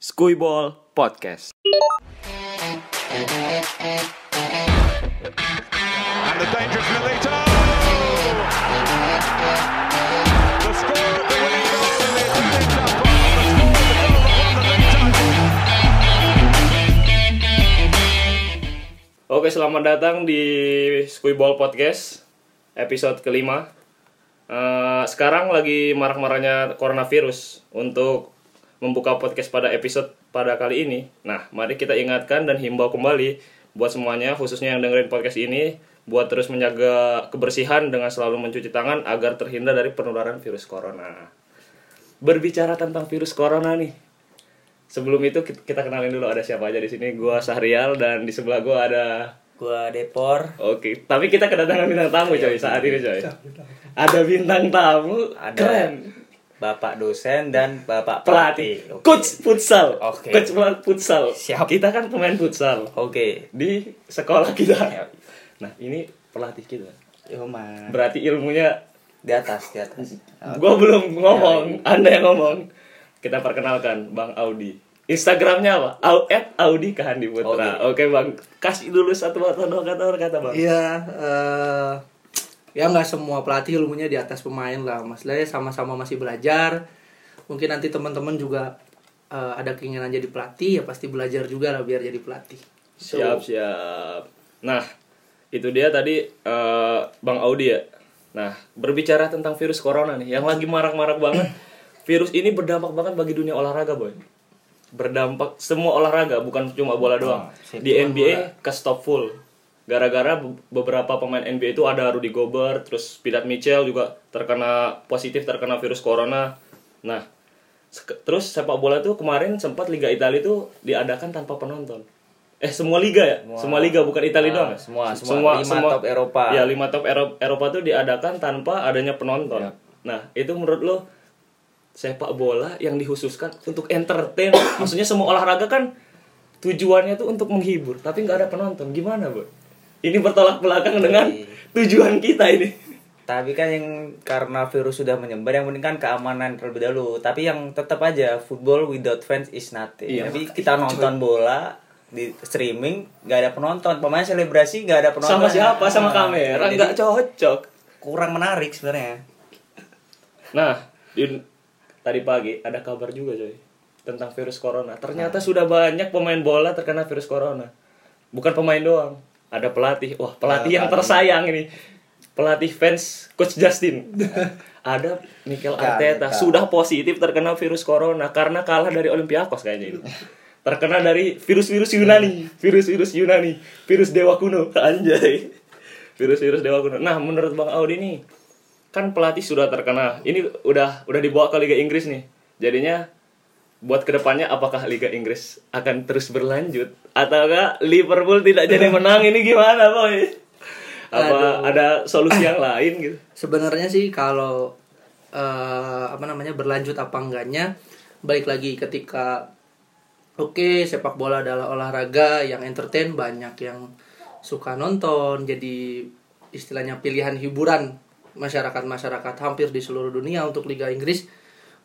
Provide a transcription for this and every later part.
Skuyball Podcast. And the dangerous Milito! The score, the winning goal, and the Italian top goal. The score, the goal that won the league title. Oke, selamat datang di Skuyball Podcast episode kelima. Eh, sekarang lagi marak-maraknya coronavirus untuk membuka podcast pada episode pada kali ini. Nah, mari kita ingatkan dan himbau kembali buat semuanya, khususnya yang dengerin podcast ini, buat terus menjaga kebersihan dengan selalu mencuci tangan agar terhindar dari penularan virus corona. Berbicara tentang virus corona nih, sebelum itu kita- kenalin dulu ada siapa aja di sini. Gua Sahrial dan di sebelah gua ada Gua Depor, Oke, tapi kita kedatangan bintang tamu coy saat ini coy. Ada bintang tamu, ada keren. Bapak dosen dan Bapak Pelatih, Oke. coach futsal. Oke. Coach futsal. Siap. Kita kan pemain futsal Oke. di sekolah kita. Ya. Nah, ini pelatih kita. Yoman. Berarti ilmunya Di atas, di atas. gua belum ngomong, Ya, Anda yang ngomong. Kita perkenalkan Bang Audi. Instagramnya apa? Au at Audi Kahandi Putra. Oke Bang, kasih dulu satu atau dua kata kata Bang. Iya, eh ya nggak semua pelatih ilmunya di atas pemain lah. Masalahnya sama-sama masih belajar. Mungkin nanti teman-teman juga eh, ada keinginan jadi pelatih, ya pasti belajar juga lah biar jadi pelatih. Siap, siap. Nah, itu dia tadi eh, Bang Audi ya. Nah, berbicara tentang virus corona nih, yang lagi marak-marak banget. Virus ini berdampak banget bagi dunia olahraga, boy. Berdampak semua olahraga, bukan cuma bola doang. Di NBA ke stop full. Gara-gara be- beberapa pemain NBA itu ada Rudy Gobert, terus Pilat Mitchell juga terkena positif terkena virus corona. Nah, Terus sepak bola tuh kemarin sempat Liga Italia itu diadakan tanpa penonton. Eh semua liga ya? Semua, liga bukan Italia Ah, doang. ya? semua, semua. Lima top Eropa. Ya, lima top Ero- Eropa tuh diadakan tanpa adanya penonton. Ya. Nah, itu menurut lo sepak bola yang dikhususkan untuk entertain. Maksudnya semua olahraga kan tujuannya tuh untuk menghibur, tapi nggak ada penonton. Gimana, Bu? Ini bertolak belakang dengan Iya. tujuan kita ini. Tapi kan yang karena virus sudah menyebar yang penting kan keamanan terlebih dahulu. Tapi yang tetap aja football without fans is nothing. Iya. Tapi kita nonton bola di streaming nggak ada penonton. Pemain selebrasi nggak ada penonton. Sama siapa? Sama Ah, kamera nggak cocok. kurang menarik sebenarnya. Nah, di, tadi pagi ada kabar juga coy tentang virus corona. Ternyata sudah banyak pemain bola terkena virus corona. Bukan pemain doang, ada pelatih. Wah, pelatih yang tersayang ini. Pelatih fans Coach Justin. ada Mikel Arteta sudah positif terkena virus corona karena kalah dari Olympiakos kayaknya itu. Terkena dari virus-virus Yunani, virus-virus Yunani, virus dewa kuno, anjay. Virus-virus dewa kuno. Nah, menurut Bang Audi nih, kan pelatih sudah terkena ini udah udah dibawa ke Liga Inggris nih jadinya buat ke depannya apakah Liga Inggris akan terus berlanjut ataukah Liverpool tidak jadi menang ini gimana boy? Apa ada solusi yang lain gitu? Sebenarnya sih kalau eh, apa namanya berlanjut apa enggaknya, balik lagi ketika oke sepak bola adalah olahraga yang entertain banyak yang suka nonton jadi istilahnya pilihan hiburan masyarakat-masyarakat hampir di seluruh dunia untuk Liga Inggris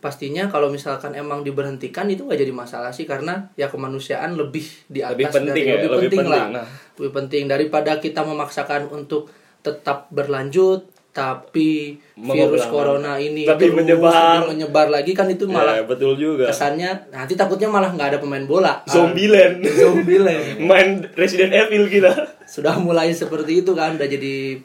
pastinya kalau misalkan emang diberhentikan itu gak jadi masalah sih karena ya kemanusiaan lebih di atas Lebih penting dari ya, lebih, lebih penting, penting, lah nah. lebih penting daripada kita memaksakan untuk tetap berlanjut tapi virus corona ini Tapi terus menyebar. menyebar lagi kan itu malah ya betul juga kesannya nanti takutnya malah nggak ada pemain bola Zombieland Zombieland. main Resident Evil kita sudah mulai seperti itu kan udah jadi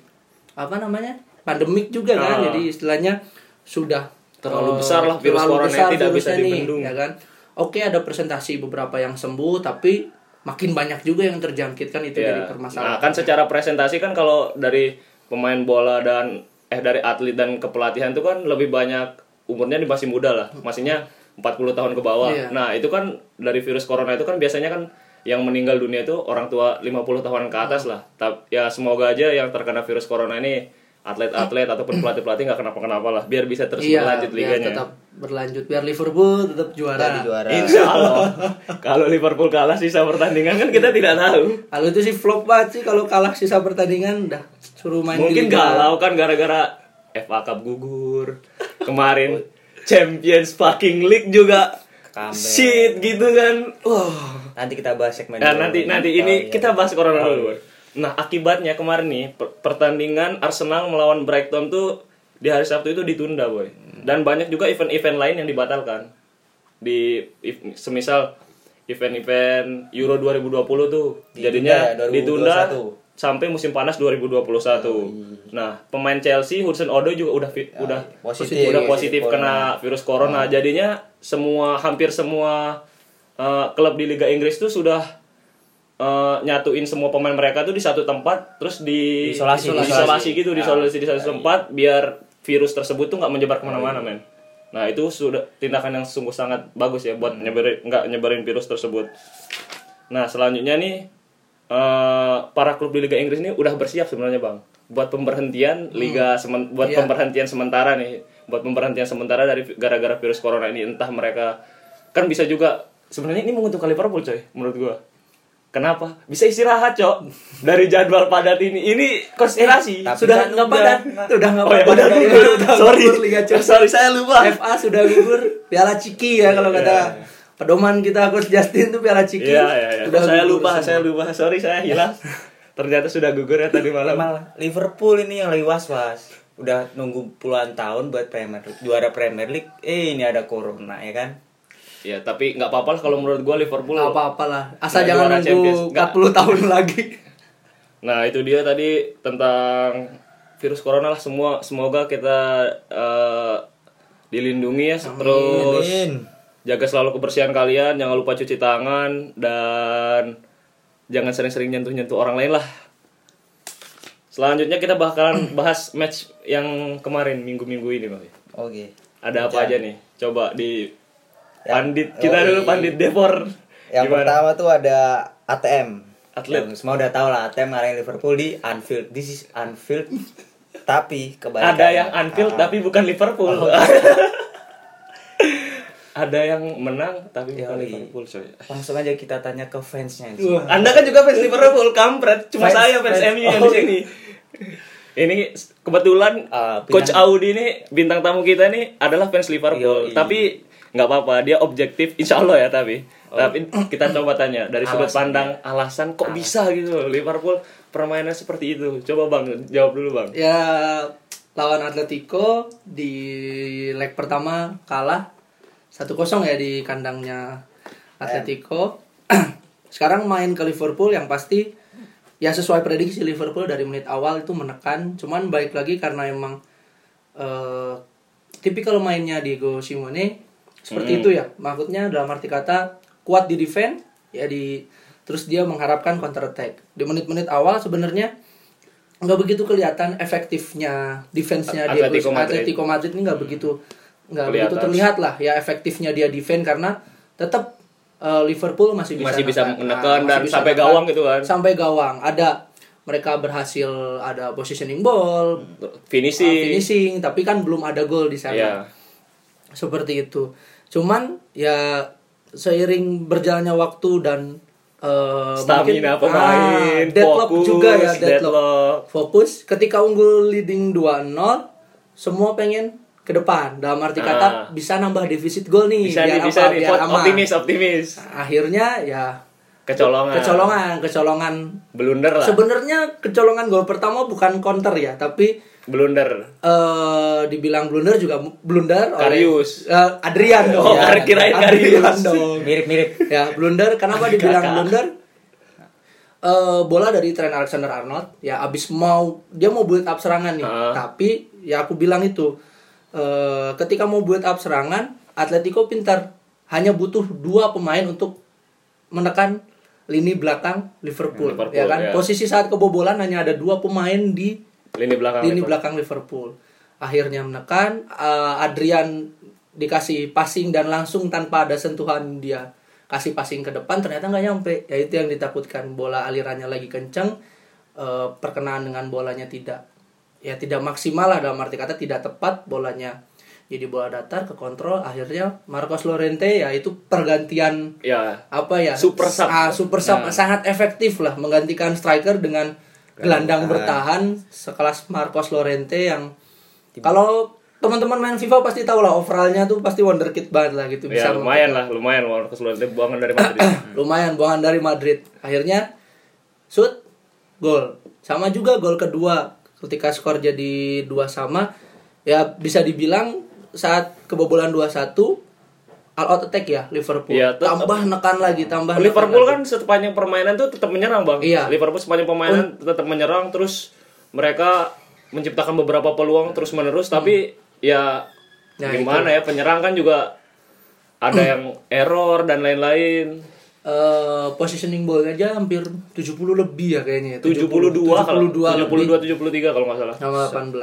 apa namanya pandemik juga kan Ah. jadi istilahnya sudah Terlalu besar lah virus terlalu corona besar tidak bisa nih, dibendung. ya kan oke ada presentasi beberapa yang sembuh tapi makin banyak juga yang terjangkit kan itu jadi Ya. permasalahan Nah, kan secara presentasi kan kalau dari pemain bola dan eh dari atlet dan kepelatihan itu kan lebih banyak umurnya di masih muda lah. Maksudnya 40 tahun ke bawah. Iya. Nah, itu kan dari virus corona itu kan biasanya kan yang meninggal dunia itu orang tua 50 tahun ke atas lah. Tapi ya semoga aja yang terkena virus corona ini atlet-atlet ataupun pelatih-pelatih nggak kenapa-kenapa lah biar bisa terus iya berlanjut biar liganya. tetap berlanjut biar Liverpool tetap juara Jadi juara. Insya Allah. kalau Liverpool kalah sisa pertandingan kan kita tidak tahu. kalau itu sih flop banget sih kalau kalah sisa pertandingan udah suruh main di Mungkin Liga. galau kan gara-gara FA Cup gugur. Kemarin Champions fucking League juga comeback. shit gitu kan wah Nanti kita bahas segmen Nah, nanti nanti Oh, ini iya. kita bahas corona Oh, dulu. Nah, akibatnya kemarin nih per- pertandingan Arsenal melawan Brighton tuh di hari Sabtu itu ditunda, boy. Dan banyak juga event-event lain yang dibatalkan. Di if- semisal event-event Euro 2020 tuh Ditunda jadinya ya, 2021. ditunda sampai musim panas 2021. Nah, pemain Chelsea Hudson Odoi juga udah fi- udah positif. udah positif kena virus corona. Jadinya semua hampir semua uh, klub di Liga Inggris tuh sudah uh, nyatuin semua pemain mereka tuh di satu tempat terus di Isolasi, isolasi, isolasi. gitu di isolasi di satu tempat biar virus tersebut tuh nggak menyebar ke mana-mana men. Nah itu sudah tindakan yang sungguh sangat bagus ya buat nyebarin nggak nyebarin virus tersebut. Nah selanjutnya nih eh, para klub di Liga Inggris ini udah bersiap sebenarnya bang buat pemberhentian liga semen- buat Iya. pemberhentian sementara nih buat pemberhentian sementara dari gara-gara virus corona ini. Entah mereka kan bisa juga sebenarnya ini menguntungkan Liverpool coy menurut gua Kenapa? Bisa istirahat, Cok. Dari jadwal padat ini. Ini konspirasi. Tapi sudah nggak padat sudah nggak Oh, ya, padat udah. Sorry. gugur Liga Champions. Sorry, saya lupa. FA sudah gugur Piala Ciki ya kalau kata pedoman kita Coach Justin tuh Piala Ciki Iya, iya, iya. sudah saya lupa, semua. saya lupa. Sorry, saya hilang. Ternyata sudah gugur ya tadi malam. Malah Liverpool ini yang lagi was-was. Udah nunggu puluhan tahun buat Premier League, juara Premier League. Eh ini ada corona ya kan. Ya, tapi nggak apa-apa lah kalau menurut gua Liverpool. Nggak apa-apa lah asal jangan nunggu Nggak. 40 tahun lagi Nah, itu dia tadi tentang virus corona lah semua semoga kita eh, dilindungi ya terus Amin. jaga selalu kebersihan kalian jangan lupa cuci tangan dan jangan sering-sering nyentuh-nyentuh orang lain lah selanjutnya kita bakalan bahas match yang kemarin minggu-minggu ini Bang. Oke. ada apa aja nih coba di pandit kita yoi. dulu pandit Devor Yang Gimana? pertama tuh ada ATM. atlet Yang semua udah tahu lah, ATM ngalahin Liverpool di Anfield. This is Anfield. Tapi kebalikannya. ada yang Anfield Ah. tapi bukan Liverpool ada yang menang tapi bukan Yoi. Liverpool coy Langsung aja kita tanya ke fansnya. sini. Anda kan juga fans Liverpool, kampret. Cuma Fans- saya fans fans- MU yang oh. di sini. Ini kebetulan Ah, Coach Audi ini bintang tamu kita nih adalah fans Liverpool. Yoi. Tapi nggak apa-apa, dia objektif, insya Allah ya tapi. Tapi kita coba tanya dari sudut Alasannya. pandang alasan kok bisa gitu Liverpool permainan seperti itu. Coba bang, jawab dulu bang. ya lawan Atletico di leg pertama kalah 1-0 ya di kandangnya Atletico. Sekarang main ke Liverpool yang pasti ya sesuai prediksi Liverpool dari menit awal itu menekan, cuman balik lagi karena emang eh tipikal mainnya Diego Simone seperti itu ya. Maksudnya dalam arti kata kuat di defense ya di terus dia mengharapkan counter attack. Di menit-menit awal sebenarnya nggak begitu kelihatan efektifnya defense-nya Diego Atletico Madrid. Atletico Madrid ini nggak begitu nggak begitu terlihat lah ya efektifnya dia defense karena tetap eh, Liverpool masih bisa Masih bisa nekan. menekan masih dan bisa sampai nekan. gawang gitu kan. sampai gawang ada mereka berhasil ada positioning ball Finishing. uh, finishing tapi kan belum ada gol di sana Ya. Seperti itu cuman ya seiring berjalannya waktu dan eh, Stamina mungkin- pemain, ah, deadlock fokus, juga ya deadlock. deadlock. fokus ketika unggul leading 2-0 semua pengen ke depan dalam arti kata Ah. bisa nambah defisit gol nih Bisa nih, biar bisa apa? nih. biar aman. Optimis, optimis. akhirnya ya Kecolongan. kecolongan kecolongan Blunder lah. sebenarnya kecolongan gol pertama bukan counter ya tapi Blunder. eh dibilang blunder juga blunder oleh Karius. eh, Adrian dong. Oh, kirain Adrian Karius. dong. Mirip-mirip. Ya, blunder kenapa dibilang Kakak. blunder? Eh bola dari Trent Alexander Arnold ya abis mau dia mau build up serangan nih. Ah. Tapi ya aku bilang itu eh ketika mau build up serangan Atletico pintar hanya butuh dua pemain untuk menekan lini belakang Liverpool, Liverpool, ya kan ya. posisi saat kebobolan hanya ada dua pemain di Lini belakang. lini Liverpool. belakang Liverpool. Akhirnya menekan eh, Adrian dikasih passing dan langsung tanpa ada sentuhan dia kasih passing ke depan ternyata nggak nyampe. Ya itu yang ditakutkan bola alirannya lagi kenceng eh, perkenaan dengan bolanya tidak ya tidak maksimal lah dalam arti kata tidak tepat bolanya. Jadi bola datar ke kontrol akhirnya Marcos Llorente ya itu pergantian Ya. apa ya? Super sub. ah, super sub. Nah. sangat efektif lah menggantikan striker dengan gelandang bertahan sekelas Marcos Llorente yang kalau teman-teman main FIFA pasti tahu lah overallnya tuh pasti wonderkid banget lah gitu Ya lumayan lah, lumayan. Walaupun keseluruhan buangan dari Madrid. lumayan buangan dari Madrid. Akhirnya shoot gol. Sama juga gol kedua. Ketika skor jadi dua sama ya bisa dibilang saat kebobolan 2-1 all out attack ya Liverpool tetap. tambah nekan lagi tambah nekan Liverpool lagi. kan sepanjang permainan tuh tetap menyerang bang. Iya. Liverpool sepanjang permainan tetap menyerang terus mereka menciptakan beberapa peluang terus menerus tapi ya Nah, gimana ya penyerang kan juga ada yang error dan lain-lain. Eh, positioning ball aja hampir 70 lebih ya kayaknya 72 kalau 72 lebih 72 73 kalau nggak salah. sama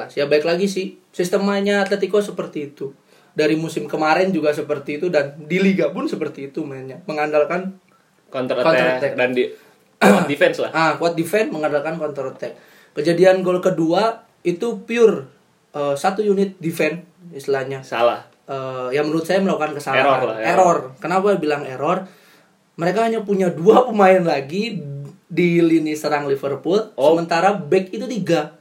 18 ya baik lagi sih sistemnya Atletico seperti itu dari musim kemarin juga seperti itu dan di liga pun seperti itu mainnya mengandalkan Counter Counter attack, attack. dan di kuat defense lah. ah kuat defense mengandalkan counter attack kejadian gol kedua itu pure eh, satu unit defense istilahnya Salah. eh, yang menurut saya melakukan kesalahan Error lah, error. error. Kenapa bilang error? Mereka hanya punya dua pemain lagi di lini serang Liverpool, Oh. sementara back itu tiga,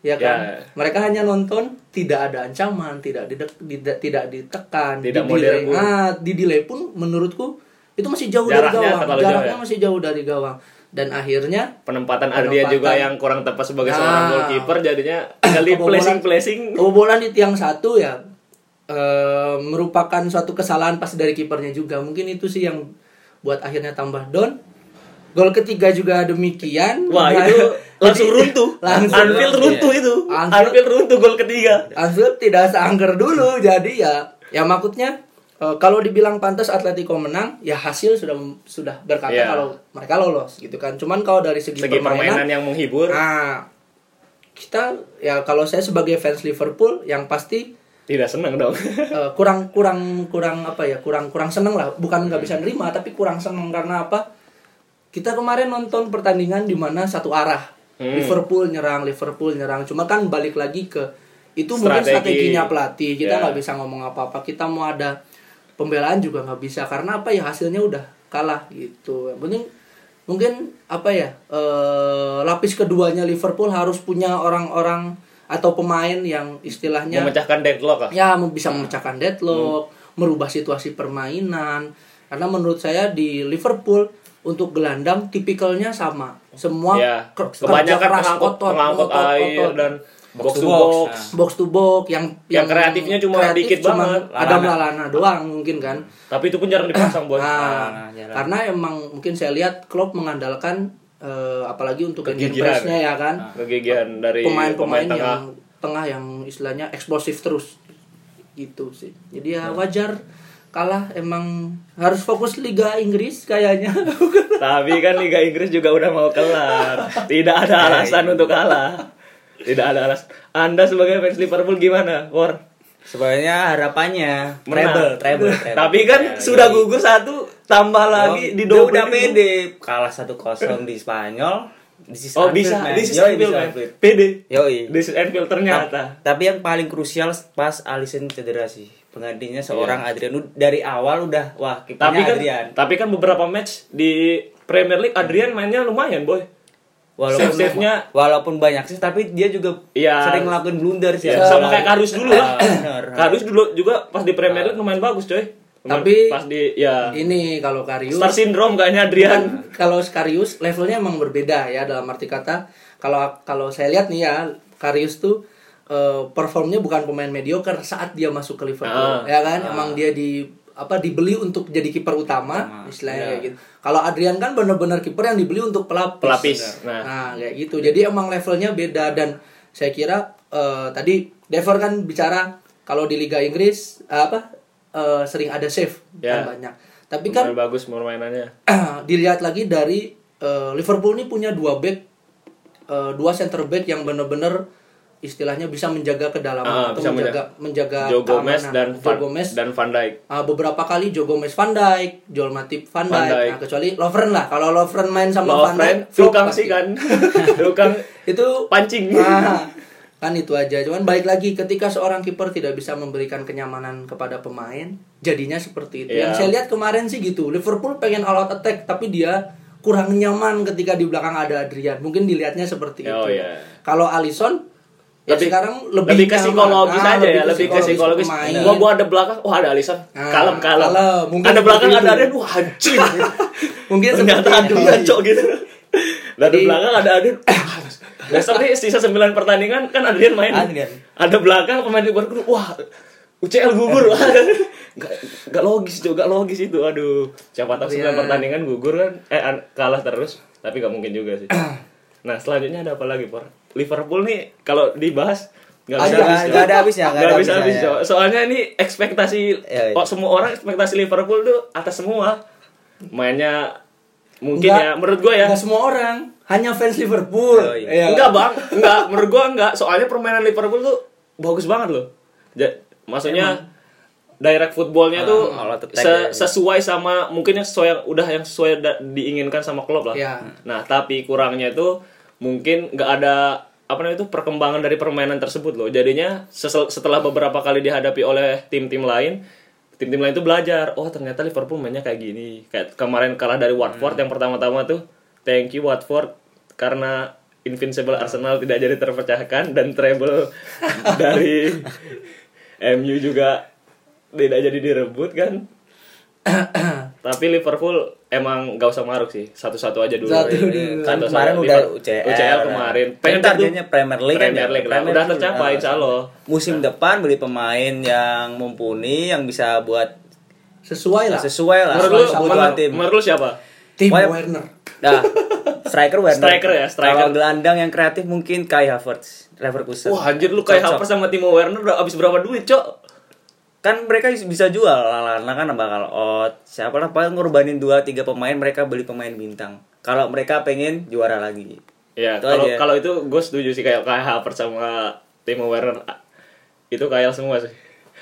ya kan? Ya. Mereka hanya nonton, tidak ada ancaman, tidak didek- tidak tidak ditekan, Tidak di delay. Ah, di delay pun menurutku itu masih jauh Jaraknya dari gawang, terlalu jauh jaraknya ya? masih jauh dari gawang. Dan akhirnya Penempatan Penempatan. juga yang kurang tepat sebagai Ah. seorang goalkeeper jadinya kali placing placing. Kebobolan di tiang satu ya eh, merupakan suatu kesalahan pas dari kipernya juga. Mungkin itu sih yang buat akhirnya tambah down. Gol ketiga juga demikian. Wah Nah, itu langsung runtuh. langsung Anfield runtuh itu. Anfield- Anfield runtuh gol ketiga. Anfield tidak seangker dulu jadi ya ya maksudnya eh, kalau dibilang pantas Atletico menang ya hasil sudah sudah berkata Iya. kalau mereka lolos gitu kan cuman kalau dari segi, Segi permainan yang menghibur. nah kita ya kalau saya sebagai fans Liverpool yang pasti Tidak senang dong. Eh, kurang kurang kurang apa ya? Kurang kurang seneng lah. Bukan nggak bisa nerima tapi kurang seneng. Karena apa? Kita kemarin nonton pertandingan di mana satu arah. Hmm. Liverpool nyerang Liverpool nyerang. Cuma kan balik lagi ke itu mungkin Strategi. strateginya pelatih. Kita Ya. nggak bisa ngomong apa apa kita mau ada pembelaan juga nggak bisa. Karena apa ya? Hasilnya udah kalah gitu. Yang penting mungkin apa ya? Eh, lapis keduanya Liverpool harus punya orang-orang atau pemain yang istilahnya Memecahkan deadlock ah. ya bisa memecahkan deadlock, merubah situasi permainan. Karena menurut saya di Liverpool untuk gelandang tipikalnya sama. Semua Ya, kebanyakan kerja keras, pengangkut, otot, pengangkut otot, air otot. dan Box box to to box. box. box to box yang Yang kreatifnya cuma kreatif dikit cuma banget. ada Lalana. Lalana doang mungkin kan. Tapi itu pun jarang dipasang bos. Nah, karena emang mungkin saya lihat Klopp mengandalkan eh, apalagi untuk engine Kegigihan. press-nya ya kan. Kegigihan dari pemain-pemain pemain tengah. yang tengah yang istilahnya eksplosif terus gitu sih jadi ya wajar kalah emang harus fokus Liga Inggris kayaknya Tapi kan Liga Inggris juga udah mau kelar. Tidak ada alasan untuk kalah. Tidak ada alasan. Anda sebagai fans Liverpool gimana, War? Sebenarnya harapannya treble, treble, treble. Tapi kan Ya, sudah yoi. gugur satu, tambah lagi di double udah pede kalah 1-0 di Spanyol. This is Oh Anfield, bisa, man. this is Yoi, Anfield, man. PD. Yoi. This is Anfield ternyata. Ta- Tapi yang paling krusial pas Alisson cedera sih. Penggantinya seorang Adrian Ud- dari awal udah wah kipernya kan, Adrian. tapi kan beberapa match di Premier League Adrian mainnya lumayan, boy. Walaupun save-save-nya- walaupun banyak sih tapi dia juga Iya. sering ngelakuin blunder sih. Ya, sama kayak Karius dulu lah. Ah, bener. Karius dulu juga pas di Premier League lumayan bagus, coy. Tapi- pas di ya ini kalau Karius Star syndrome kayaknya Adrian. kalau Karius levelnya emang berbeda ya dalam arti kata kalau kalau saya lihat nih ya Karius tuh eh, performnya bukan pemain mediocre saat dia masuk ke Liverpool Ah. ya kan emang dia di apa dibeli untuk jadi kiper utama Utama, istilahnya iya. kayak gitu kalau Adrian kan benar-benar kiper yang dibeli untuk pelapis Pelapis, nah. nah. kayak gitu jadi emang levelnya beda dan saya kira eh, tadi Dever kan bicara kalau di Liga Inggris eh, apa eh, sering ada save Ya. kan banyak tapi kan Lumayan bagus permainannya. dilihat lagi dari eh, Liverpool ini punya dua back eh, dua center back yang benar-benar istilahnya bisa menjaga kedalaman Ah, atau bisa menjaga menjaga Joe Gomez dan Joe Van, Gomez dan Van Dijk. ah, beberapa kali Joe Gomez Van Dijk, Joel Matip Van Van Dijk. Dijk. Nah, kecuali Lovren lah. Kalau Lovren main sama Van Lovren, Dijk, flop tukang sih kan. tukang Itu pancing. Ah, kan itu aja. Cuman balik lagi ketika seorang kiper tidak bisa memberikan kenyamanan kepada pemain, jadinya seperti itu. Iya. Yang saya lihat kemarin sih gitu. Liverpool pengen all out attack tapi dia kurang nyaman ketika di belakang ada Adrian. Mungkin dilihatnya seperti Oh, itu. iya. Kalau Alisson Ya, lebih sekarang lebih lebih ke psikologis Ah, aja lebih ya lebih ke psikologis gua gua ada belakang wah ada Alisson. Ah, kalem kalem. kalem. Mungkin ada belakang ada. Aden wah anjing. Mungkin ternyata ada itu. ngaco gitu. Ada belakang ada Aden besok nih sisa 9 pertandingan kan Adrian main. Adrian. ada belakang pemain Liverpool wah UCL gugur wah. Gak, gak logis juga gak logis itu. Aduh siapa tahu 9 Adrian. pertandingan gugur kan. Eh kalah terus tapi gak mungkin juga sih. Nah selanjutnya ada apa lagi por Liverpool nih kalau dibahas nggak Ada- habis nggak ada habisnya, nggak ada habis habisnya, Cok. soalnya ini ekspektasi Iya, iya. kok semua orang ekspektasi Liverpool tuh atas semua mainnya mungkin Nggak- ya menurut gue ya Nggak semua orang, hanya fans Liverpool. Oh, iya. Iya. enggak bang enggak menurut gue enggak soalnya permainan Liverpool tuh bagus banget loh Ja- maksudnya direct footballnya tuh Ah, se- ya. sesuai sama mungkin yang sesuai yang udah yang sesuai diinginkan sama klub lah Iya. nah tapi kurangnya itu mungkin nggak ada apa namanya itu perkembangan dari permainan tersebut loh. Jadinya sesel- setelah beberapa kali dihadapi oleh tim-tim lain tim-tim lain itu belajar oh ternyata Liverpool mainnya kayak gini. Kayak kemarin kalah dari Watford Hmm. yang pertama-tama tuh thank you Watford karena invincible Arsenal tidak jadi terpecahkan dan treble dari MU juga tidak jadi direbut kan tapi Liverpool emang gak usah maruk sih satu-satu aja dulu Satu Iya, dulu. Kan Satu-satu. kemarin udah Liverpool- UCL. UCL kemarin Kan pengen tuh targetnya Premier League kan Premier ya? League lah Premier udah League. tercapai insya Allah Musim depan beli pemain yang mumpuni yang bisa buat Sesuai lah. sesuai lah menurut lu sama kebutuhan tim. menurut lu siapa Tim Pokoknya- Werner. Nah, striker Werner. Striker ya, striker. Kalau gelandang yang kreatif mungkin Kai Havertz, Leverkusen. wah anjir lu kayak Cocok. Havertz sama Timo Werner udah habis berapa duit cok Kan mereka bisa jual, Lallana kan bakal out. Siapa lah paling ngorbanin 2 3 pemain mereka beli pemain bintang. Kalau mereka pengen juara lagi. Ya, kalau kalau itu gue setuju sih kayak kayak Havertz sama Timo Werner itu kayak semua sih.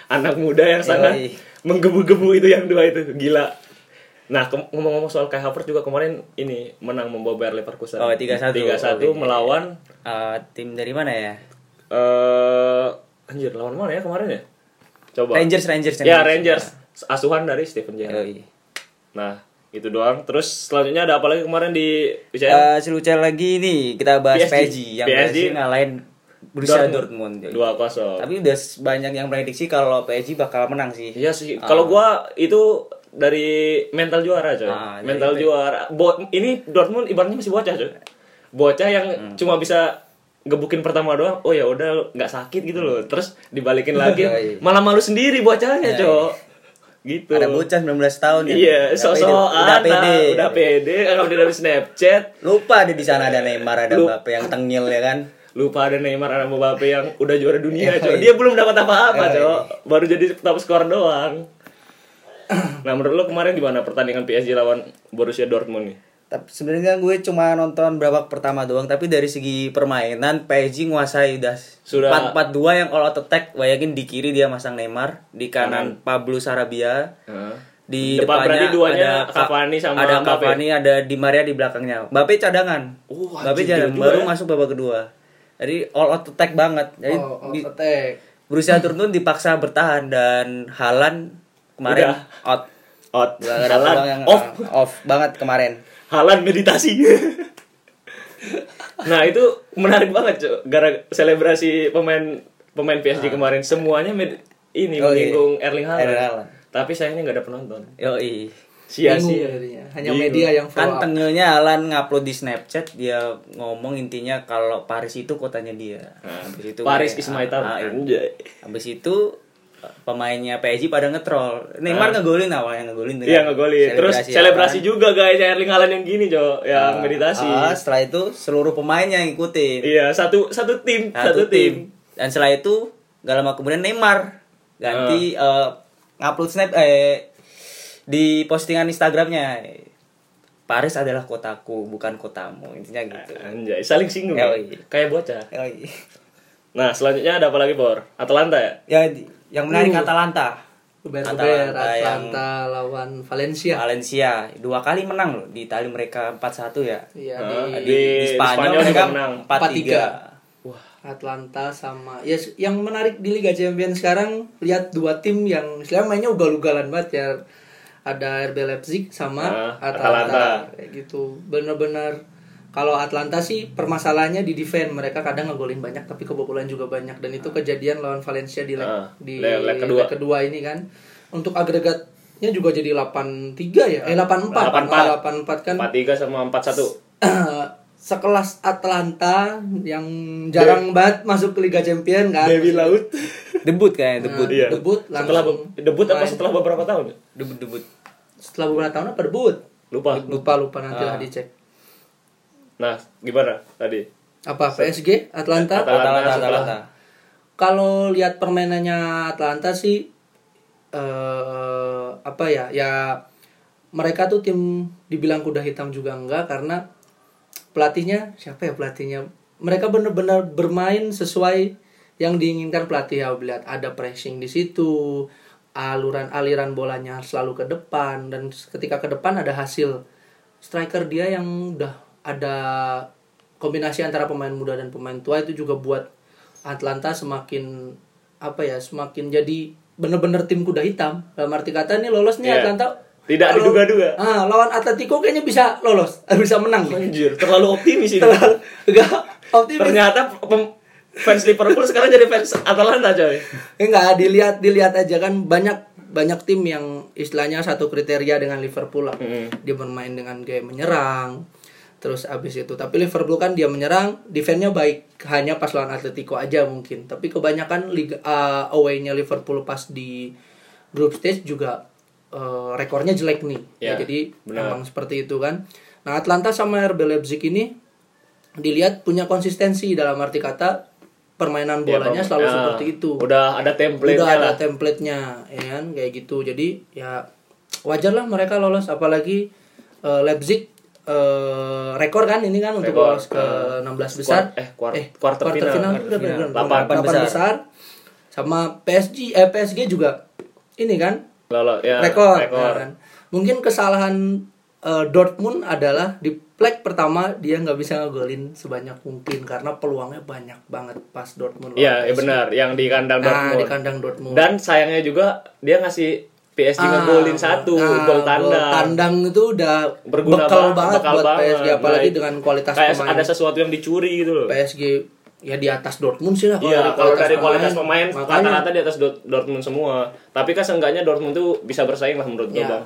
Anak muda yang sangat Yoi. menggebu-gebu itu yang dua itu gila. Nah, ke- ngomong-ngomong soal kayak Havertz juga kemarin ini menang membawa Bayer Leverkusen. Oh, 3-1. 3-1 Oh, iya. melawan Eh, tim dari mana ya? eh anjir lawan mana ya kemarin ya? Coba. Rangers, Rangers. Ya, Rangers. Asuhan dari Steven Gerrard. Yoi. Nah, itu doang. Terus selanjutnya ada apa lagi kemarin di UCL? Eh, seluruh lagi nih kita bahas PSG. PSG, yang PSG ngalahin Borussia Dortmund. Yoi. 2-0. Tapi udah banyak yang prediksi kalau PSG bakal menang sih. Iya sih. Ah. Kalau gua itu dari mental juara, coy. Ah, jadi mental itu- juara. Bo ini Dortmund ibaratnya masih bocah, coy. Bocah yang Hmm. cuma bisa gebukin pertama doang. Oh ya udah nggak sakit gitu loh. Terus dibalikin lagi Iya, iya. malah malu sendiri bocahnya, Iya, coy. Gitu. Ada bocah 19 tahun ya. Iya, sosok pede, udah pede. udah pede, update dari Snapchat, Lupa deh di sana ada Neymar, ada Mbappe yang tengil ya kan. lupa ada Neymar ada Mbappe yang udah juara dunia, Iya, iya. Dia belum dapat apa-apa, Iya, coy. Baru jadi top skor doang. Nah, menurut lo kemarin gimana pertandingan PSG lawan Borussia Dortmund nih? Tapi sebenarnya gue cuma nonton babak pertama doang, tapi dari segi permainan PSG nguasai udah Sudah. 4-4-2 yang all out attack. Bayangin di kiri dia masang Neymar, di kanan Pablo Sarabia. Di Depan berarti depannya duanya ada Cavani sama ada Mbappe. Cavani, ada Di Maria di belakangnya. Mbappe cadangan. Uh, Mbappe cadangan baru ya. masuk babak kedua. Jadi all out attack banget. Jadi Oh, oh, di- attack. Borussia Dortmund dipaksa bertahan dan Halan kemarin Udah. out. Out. Yang off. off banget kemarin. Halan meditasi. nah, itu menarik banget, Cok. Gara selebrasi pemain pemain PSG kemarin semuanya med- ini Ah. Oh, iya. menyinggung Erling Haaland. Erling Haaland. Tapi sayangnya nggak ada penonton. Yoi. Sia-sia. Bingung jadinya. Hanya Bingung. media yang follow Kan tengilnya Alan ngupload di Snapchat dia ngomong intinya kalau Paris itu kotanya dia. Nah, Habis itu Paris is my town. ah, ah, Anjay. Habis itu pemainnya PSG pada ngetrol. Neymar Ah. ngegolin awalnya ngegolin. Iya ngegolin. Terus selebrasi juga guys Erling Haaland yang gini, Cok, yang Ah, meditasi. ah, setelah itu seluruh pemainnya ngikutin. Iya, satu satu tim, satu, Satu, tim. tim. Dan setelah itu gak lama kemudian Neymar ganti Ah. eh, ngupload snap eh di postingan Instagramnya Paris adalah kotaku bukan kotamu intinya gitu. Anjay, saling singgung. ya? Kayak bocah. Yoi. Nah, selanjutnya ada apa lagi, Bor? Atalanta ya? Ya yang menarik Uh. Atalanta. Beber-beber Atalanta Atlanta lawan Valencia. Valencia dua kali menang loh di Itali mereka 4-1 ya. Iya di, Di, Di di Spanyol, Spanyol mereka menang. 4-3. Atlanta sama ya yang menarik di Liga Champions sekarang lihat dua tim yang istilahnya mainnya ugal-ugalan banget ya. Ada RB Leipzig sama Ah, Atalanta. Atalanta. Kayak gitu. Bener-bener kalau Atlanta sih permasalahannya di defense. Mereka kadang ngegolin banyak tapi kebobolan juga banyak. Dan itu kejadian lawan Valencia di leg, Ah, di leg- leg kedua. leg kedua ini kan. Untuk agregatnya juga jadi 83 ya? Eh 84 84. 84 kan. 43 sama 41 sekelas Atlanta yang jarang banget masuk ke Liga Champion kan? Dewi Laut. Debut kayaknya, debut. Nah, Iya. debut setelah langsung debut apa main. setelah beberapa tahun? Debut debut. setelah beberapa tahun apa? Debut? Lupa. Lupa lupa. Nanti lah Ah. dicek nah gimana tadi? Apa PSG Atlanta? Atlanta Atalanta, Atalanta. kalau lihat permainannya Atlanta sih eh apa ya ya mereka tuh tim dibilang kuda hitam juga enggak karena pelatihnya siapa ya pelatihnya? Mereka benar-benar bermain sesuai yang diinginkan pelatih. Ya lihat ada pressing di situ aluran aliran bolanya selalu ke depan dan ketika ke depan ada hasil. Striker dia yang udah ada kombinasi antara pemain muda dan pemain tua itu juga buat Atlanta semakin apa ya semakin jadi bener-bener tim kuda hitam. Dalam arti kata nih lolos nih Iya. Atlanta. Tidak Kalau- diduga-duga. ah lawan Atletico kayaknya bisa lolos bisa menang anjir terlalu optimis ini. Terlalu- enggak optimis. Ternyata pem- fans Liverpool sekarang jadi fans Atalanta coy. Enggak dilihat dilihat aja kan banyak banyak tim yang istilahnya satu kriteria dengan Liverpool lah. Mm. dia bermain dengan gaya menyerang terus abis itu. Tapi Liverpool kan dia menyerang defense-nya baik. Hanya pas lawan Atletico aja mungkin. Tapi kebanyakan liga uh, away-nya Liverpool pas di group stage juga uh, rekornya jelek nih. Ya, Ya, jadi memang seperti itu kan. Nah Atlanta sama RB Leipzig ini dilihat punya konsistensi dalam arti kata permainan Ya, bolanya pem- selalu ya, seperti itu. udah ada template udah ada lah. template-nya ya kan? Kayak gitu. Jadi ya wajar lah mereka lolos. Apalagi eh, Leipzig eh, rekor kan ini kan untuk lolos ke eh, 16 besar kuart- eh, kuart- quarter final, final, quarter udah final. bener, Delapan. delapan Besar. besar. sama PSG eh PSG juga ini kan Lolo, ya, rekor, rekor. ya kan? mungkin kesalahan eh, Dortmund adalah di leg pertama dia nggak bisa ngegolin sebanyak mungkin karena peluangnya banyak banget pas Dortmund Iya, ya benar, yang di kandang nah Dortmund. di kandang Dortmund Dan sayangnya juga dia ngasih PSG Ah, ngegolin satu ah, gol gol tandang. tandang itu udah Berguna bekal banget, banget bekal buat banget. PSG apalagi Nah, dengan kualitas Kayak pemain. ada sesuatu yang dicuri gitu loh. PSG ya di atas Dortmund sih lah Iya, kalau dari kualitas pemain rata-rata di atas Dort- Dortmund semua. Tapi kan seenggaknya Dortmund tuh bisa bersaing lah menurut gue, ya. Bang.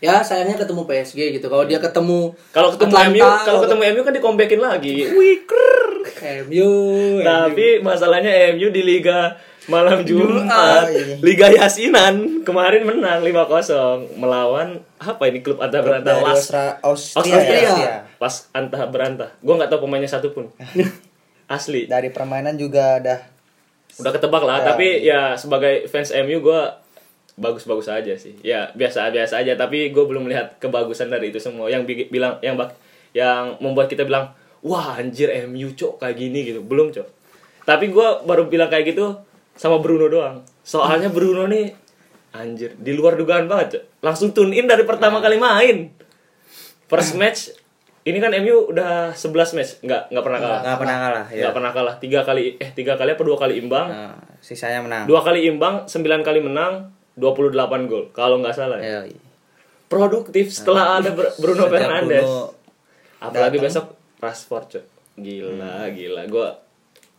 ya sayangnya ketemu PSG gitu. Kalau dia ketemu Kalau ketemu Atlanta, MU, kalau ketemu MU kan dikombekin lagi. Wiker. MU, Tapi masalahnya MU di Liga Malam Jumat, iya. Liga Yasinan kemarin menang 5-0 melawan apa ini klub Anta Berantah Las Austria, Austria. ya, Austria. Las Anta Berantah. Gua nggak tahu pemainnya satu pun. Asli. Dari permainan juga udah Udah ketebak lah, Ya. tapi ya sebagai fans MU gua bagus-bagus aja sih. Ya biasa-biasa aja, tapi gue belum melihat kebagusan dari itu semua. Yang bi- bilang yang bak- yang membuat kita bilang, "Wah, anjir MU, Cok, kayak gini." gitu. Belum, Cok. Tapi gua baru bilang kayak gitu sama Bruno doang. Soalnya Bruno nih anjir, di luar dugaan banget, Cok. Langsung tune in dari pertama kali main. First match ini kan MU udah 11 match, nggak nggak pernah kalah. Nggak pernah kalah, ya. Nggak pernah kalah. Tiga kali eh tiga kali apa dua kali imbang? Nah, sisanya menang. Dua kali imbang, 9 kali menang, 28 gol. Kalau nggak salah. ya. Iya. Produktif setelah ada Br- Bruno Fernandes. Apalagi datang. besok Rashford, Cok. Gila, gila. Gua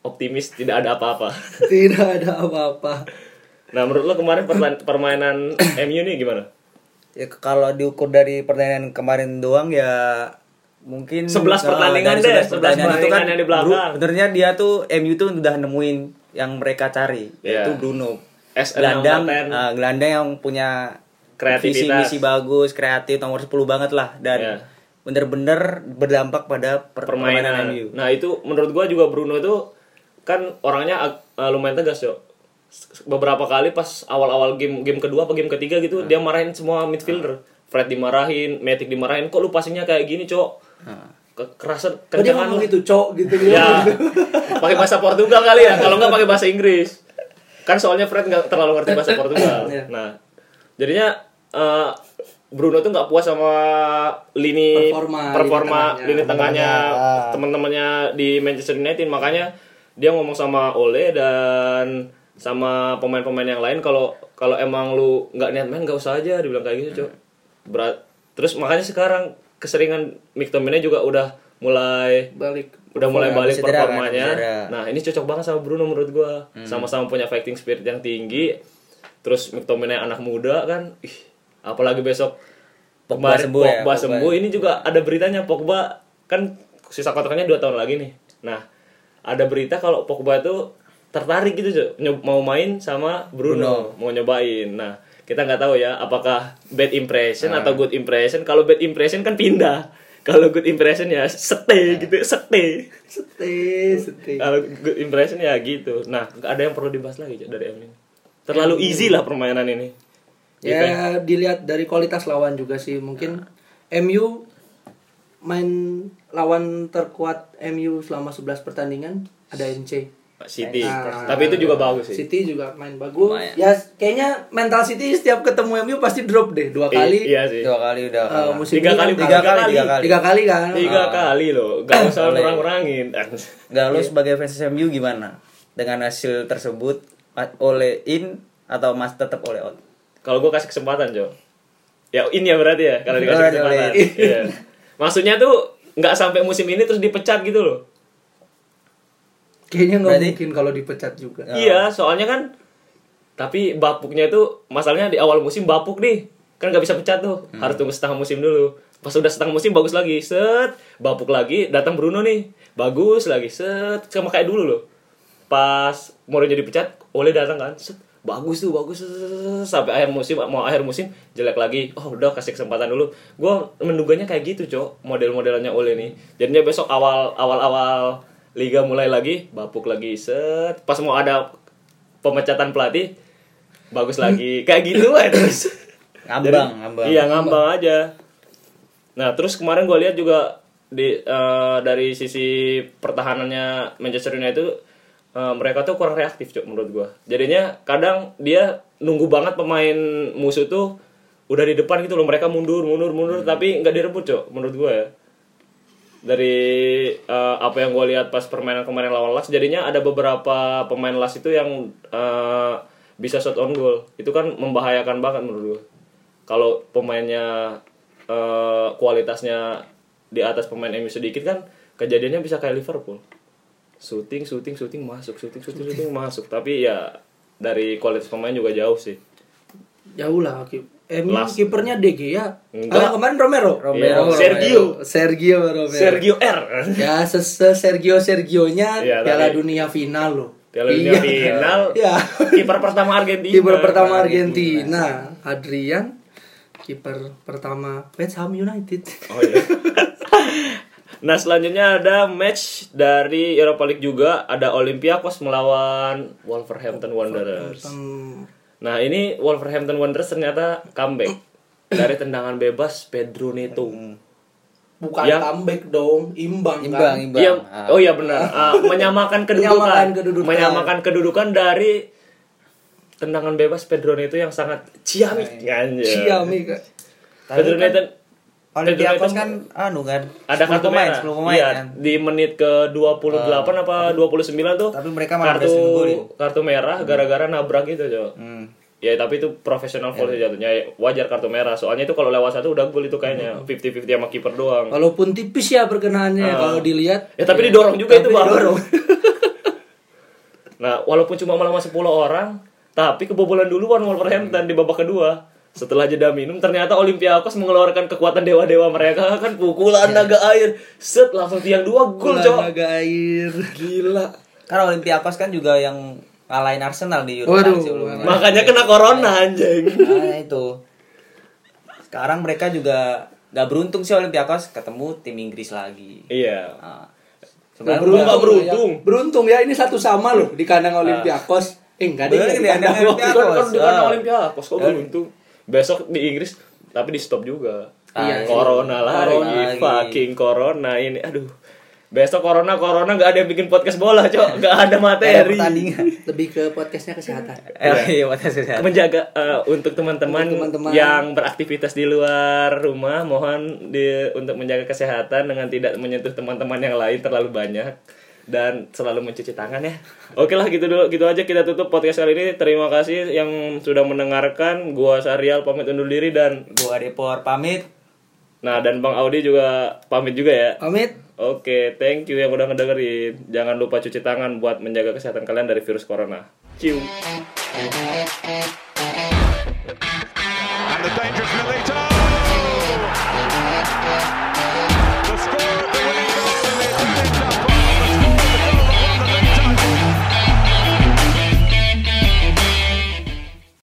optimis tidak ada apa-apa. tidak ada apa-apa. Nah, menurut lo kemarin permain- permainan MU nih gimana? Ya kalau diukur dari pertandingan kemarin doang ya mungkin 11 nah, pertandingan deh, 11 11 pertandingan yang di belakang. Sebenarnya dia tuh MU tuh udah nemuin yang mereka cari Iya. yaitu Bruno. Gelandang number 10. ah, gelandang yang punya visi Kreativitas. misi bagus, kreatif nomor 10 banget lah dan Iya. bener-bener berdampak pada per- permainan, permainan. MU. Nah itu menurut gua juga Bruno itu kan orangnya eh, lumayan tegas yo. Beberapa kali pas awal-awal game game kedua apa game ketiga gitu dia marahin semua midfielder. Fred dimarahin, Matic dimarahin. Kok lu passingnya kayak gini, Cok? Kekerasan Oh, dia kencangan ngomong lu. gitu, cok gitu dia. Ya, pakai bahasa Portugal kali ya. Kalau nggak pakai bahasa Inggris. Kan soalnya Fred nggak terlalu ngerti bahasa Portugal. Iya. Nah, jadinya eh, Bruno tuh nggak puas sama lini Performa, performa lini lini tengahnya Ah. teman-temannya di Manchester United. Makanya dia ngomong sama Ole dan sama pemain-pemain yang lain kalau kalau emang lu nggak niat main nggak usah aja dibilang kayak gitu cok berat terus makanya sekarang keseringan McTominay juga udah mulai balik udah mulai balik cedera kan, performanya. cedera. Nah, ini cocok banget sama Bruno menurut gua. Hmm. Sama-sama punya fighting spirit yang tinggi. Terus McTominay anak muda kan. Ih, apalagi besok Pogba sembuh ya, Pogba Pogba. sembuh. Ini juga ada beritanya Pogba kan sisa kontraknya 2 tahun lagi nih. Nah, ada berita kalau Pogba itu tertarik gitu. Nyob- mau main sama Bruno, mau nyobain. Nah, kita nggak tahu ya apakah bad impression Ah. atau good impression. Kalau bad impression kan pindah. Kalau good impression ya stay gitu, stay. Stay, stay. Kalau good impression ya gitu. Nah, ada yang perlu dibahas lagi Cok, dari MU. Terlalu easy lah permainan ini. Ya dilihat dari kualitas lawan juga sih mungkin MU main lawan terkuat MU selama 11 pertandingan ada NC. City. Nah, Tapi itu juga bagus sih. City juga main bagus. Lumayan. Ya kayaknya mental City setiap ketemu MU pasti drop deh dua I- kali. Iya sih. Dua kali udah kalah. musim Tiga ini kali, kan tiga kali, tiga kali. Tiga kali kan. Tiga Ah. kali loh. Gak usah Boleh. kurang-kurangin. Enggak lo sebagai fans MU gimana? Dengan hasil tersebut oleh in atau mas tetap oleh out? Kalau gue kasih kesempatan, Jo. Ya ini ya berarti ya kalau dikasih kesempatan. Iya. Maksudnya tuh nggak sampai musim ini terus dipecat gitu loh. Kayaknya nggak Berarti- mungkin kalau dipecat juga. Ya. Iya, soalnya kan tapi bapuknya itu masalahnya di awal musim bapuk nih. Kan nggak bisa pecat tuh. Hmm. Harus tunggu setengah musim dulu. Pas udah setengah musim bagus lagi. Set, bapuk lagi, datang Bruno nih. Bagus lagi. Set, sama kayak dulu loh. Pas Mourinho dipecat, Ole datang kan. Set, bagus tuh, bagus sampai akhir musim mau akhir musim jelek lagi. Oh, udah kasih kesempatan dulu. Gua menduganya kayak gitu, Cok. Model-modelannya Ole nih. Jadinya besok awal awal awal liga mulai lagi, bapuk lagi. Set, pas mau ada pemecatan pelatih bagus lagi kayak gitu aja terus Ngambang, Jadi- ngambang. iya ngambang aja nah terus kemarin gue lihat juga di eh, dari sisi pertahanannya Manchester United eh, mereka tuh kurang reaktif cok menurut gue jadinya kadang dia nunggu banget pemain musuh tuh udah di depan gitu loh. Mereka mundur mundur mundur tapi nggak direbut cok menurut gue ya. Dari eh, apa yang gue lihat pas permainan kemarin lawan Las jadinya ada beberapa pemain Las itu yang eh, bisa shot on goal. Itu kan membahayakan banget menurut gue kalau pemainnya eh, kualitasnya di atas pemain MU sedikit kan kejadiannya bisa kayak Liverpool shooting shooting shooting masuk shooting shooting shooting masuk tapi ya dari kualitas pemain juga jauh sih Jauh lah. Last. kipernya De Gea. Enggak. Ah, kemarin Romero. Romero. Iya, Sergio. Sergio Romero. Sergio R Ya, se Sergio Sergionya Iya, Piala tapi- Dunia final loh. Piala Dunia final Iya. kiper pertama Argentina Kiper pertama Argentina, Adrian. Kiper pertama West Ham United. Oh iya. nah selanjutnya ada match dari Europa League juga ada Olympiakos melawan Wolverhampton Wanderers. Nah ini Wolverhampton Wanderers ternyata comeback dari tendangan bebas Pedro Neto. bukan Yang- comeback dong, imbang, Imbang, kan? imbang. Iya, Ah. oh iya benar. Ah, menyamakan kedudukan. Menyamakan kedudukan. Menyamakan kedudukan dari tendangan bebas Pedro Neto yang sangat ciamik. Tapi Pedro kan Neto Olympiakos Pedro kan anu kan ada 10 kartu pemain, merah. 10 pemain Iya, kan. di menit ke 28 apa 29 tuh. tapi mereka malah kartu ngegolin. kartu merah gara-gara nabrak gitu, Cok. Hmm. Ya tapi itu profesional foul sih jatuhnya. Ya, Wajar kartu merah. Soalnya itu kalau lewat satu udah gol itu kayaknya 50-50 sama kiper doang. Walaupun tipis ya perkenaannya kalau dilihat. Ya tapi didorong juga itu, Tapi Bang. didorong. Nah, walaupun cuma melawan 10 orang, tapi kebobolan duluan Wolverhampton di babak kedua. Setelah jeda minum, ternyata Olympiakos mengeluarkan kekuatan dewa-dewa mereka kan pukulan naga air. Set langsung tiang dua gol, Cok. naga air. Gila. Karena Olympiakos kan juga yang ngalahin Arsenal di Euro Waduh. sebelumnya. Makanya kena corona anjing. Nah, itu. Sekarang mereka juga nggak beruntung sih Olympiakos ketemu tim Inggris lagi. Iya. Nah, sebenarnya nggak beruntung. Ya. Beruntung ya ini satu sama loh di kandang Olympiakos. Eh enggak deh. Di kandang Olympiakos. Kan di kandang Ah. Olympiakos kok beruntung. Besok di Inggris tapi di stop juga. Iya, corona lagi, Corona lagi. fucking corona ini. Aduh. Besok corona corona nggak ada yang bikin podcast bola, Cok. Nggak ada materi. Lebih ke podcastnya kesehatan. Eh, iya, makasih, sehat. menjaga eh, untuk teman-teman Untuk teman-teman. yang beraktivitas di luar rumah mohon di untuk menjaga kesehatan dengan tidak menyentuh teman-teman yang lain terlalu banyak dan selalu mencuci tangan ya. Oke lah gitu dulu, gitu aja kita tutup podcast kali ini. Terima kasih yang sudah mendengarkan. Gua Sarial pamit undur diri dan gua Depor pamit. Nah, dan Bang Audi juga pamit juga ya. Pamit. Oke, thank you yang udah ngedengerin. Jangan lupa cuci tangan buat menjaga kesehatan kalian dari virus corona. Cium. And the dangerous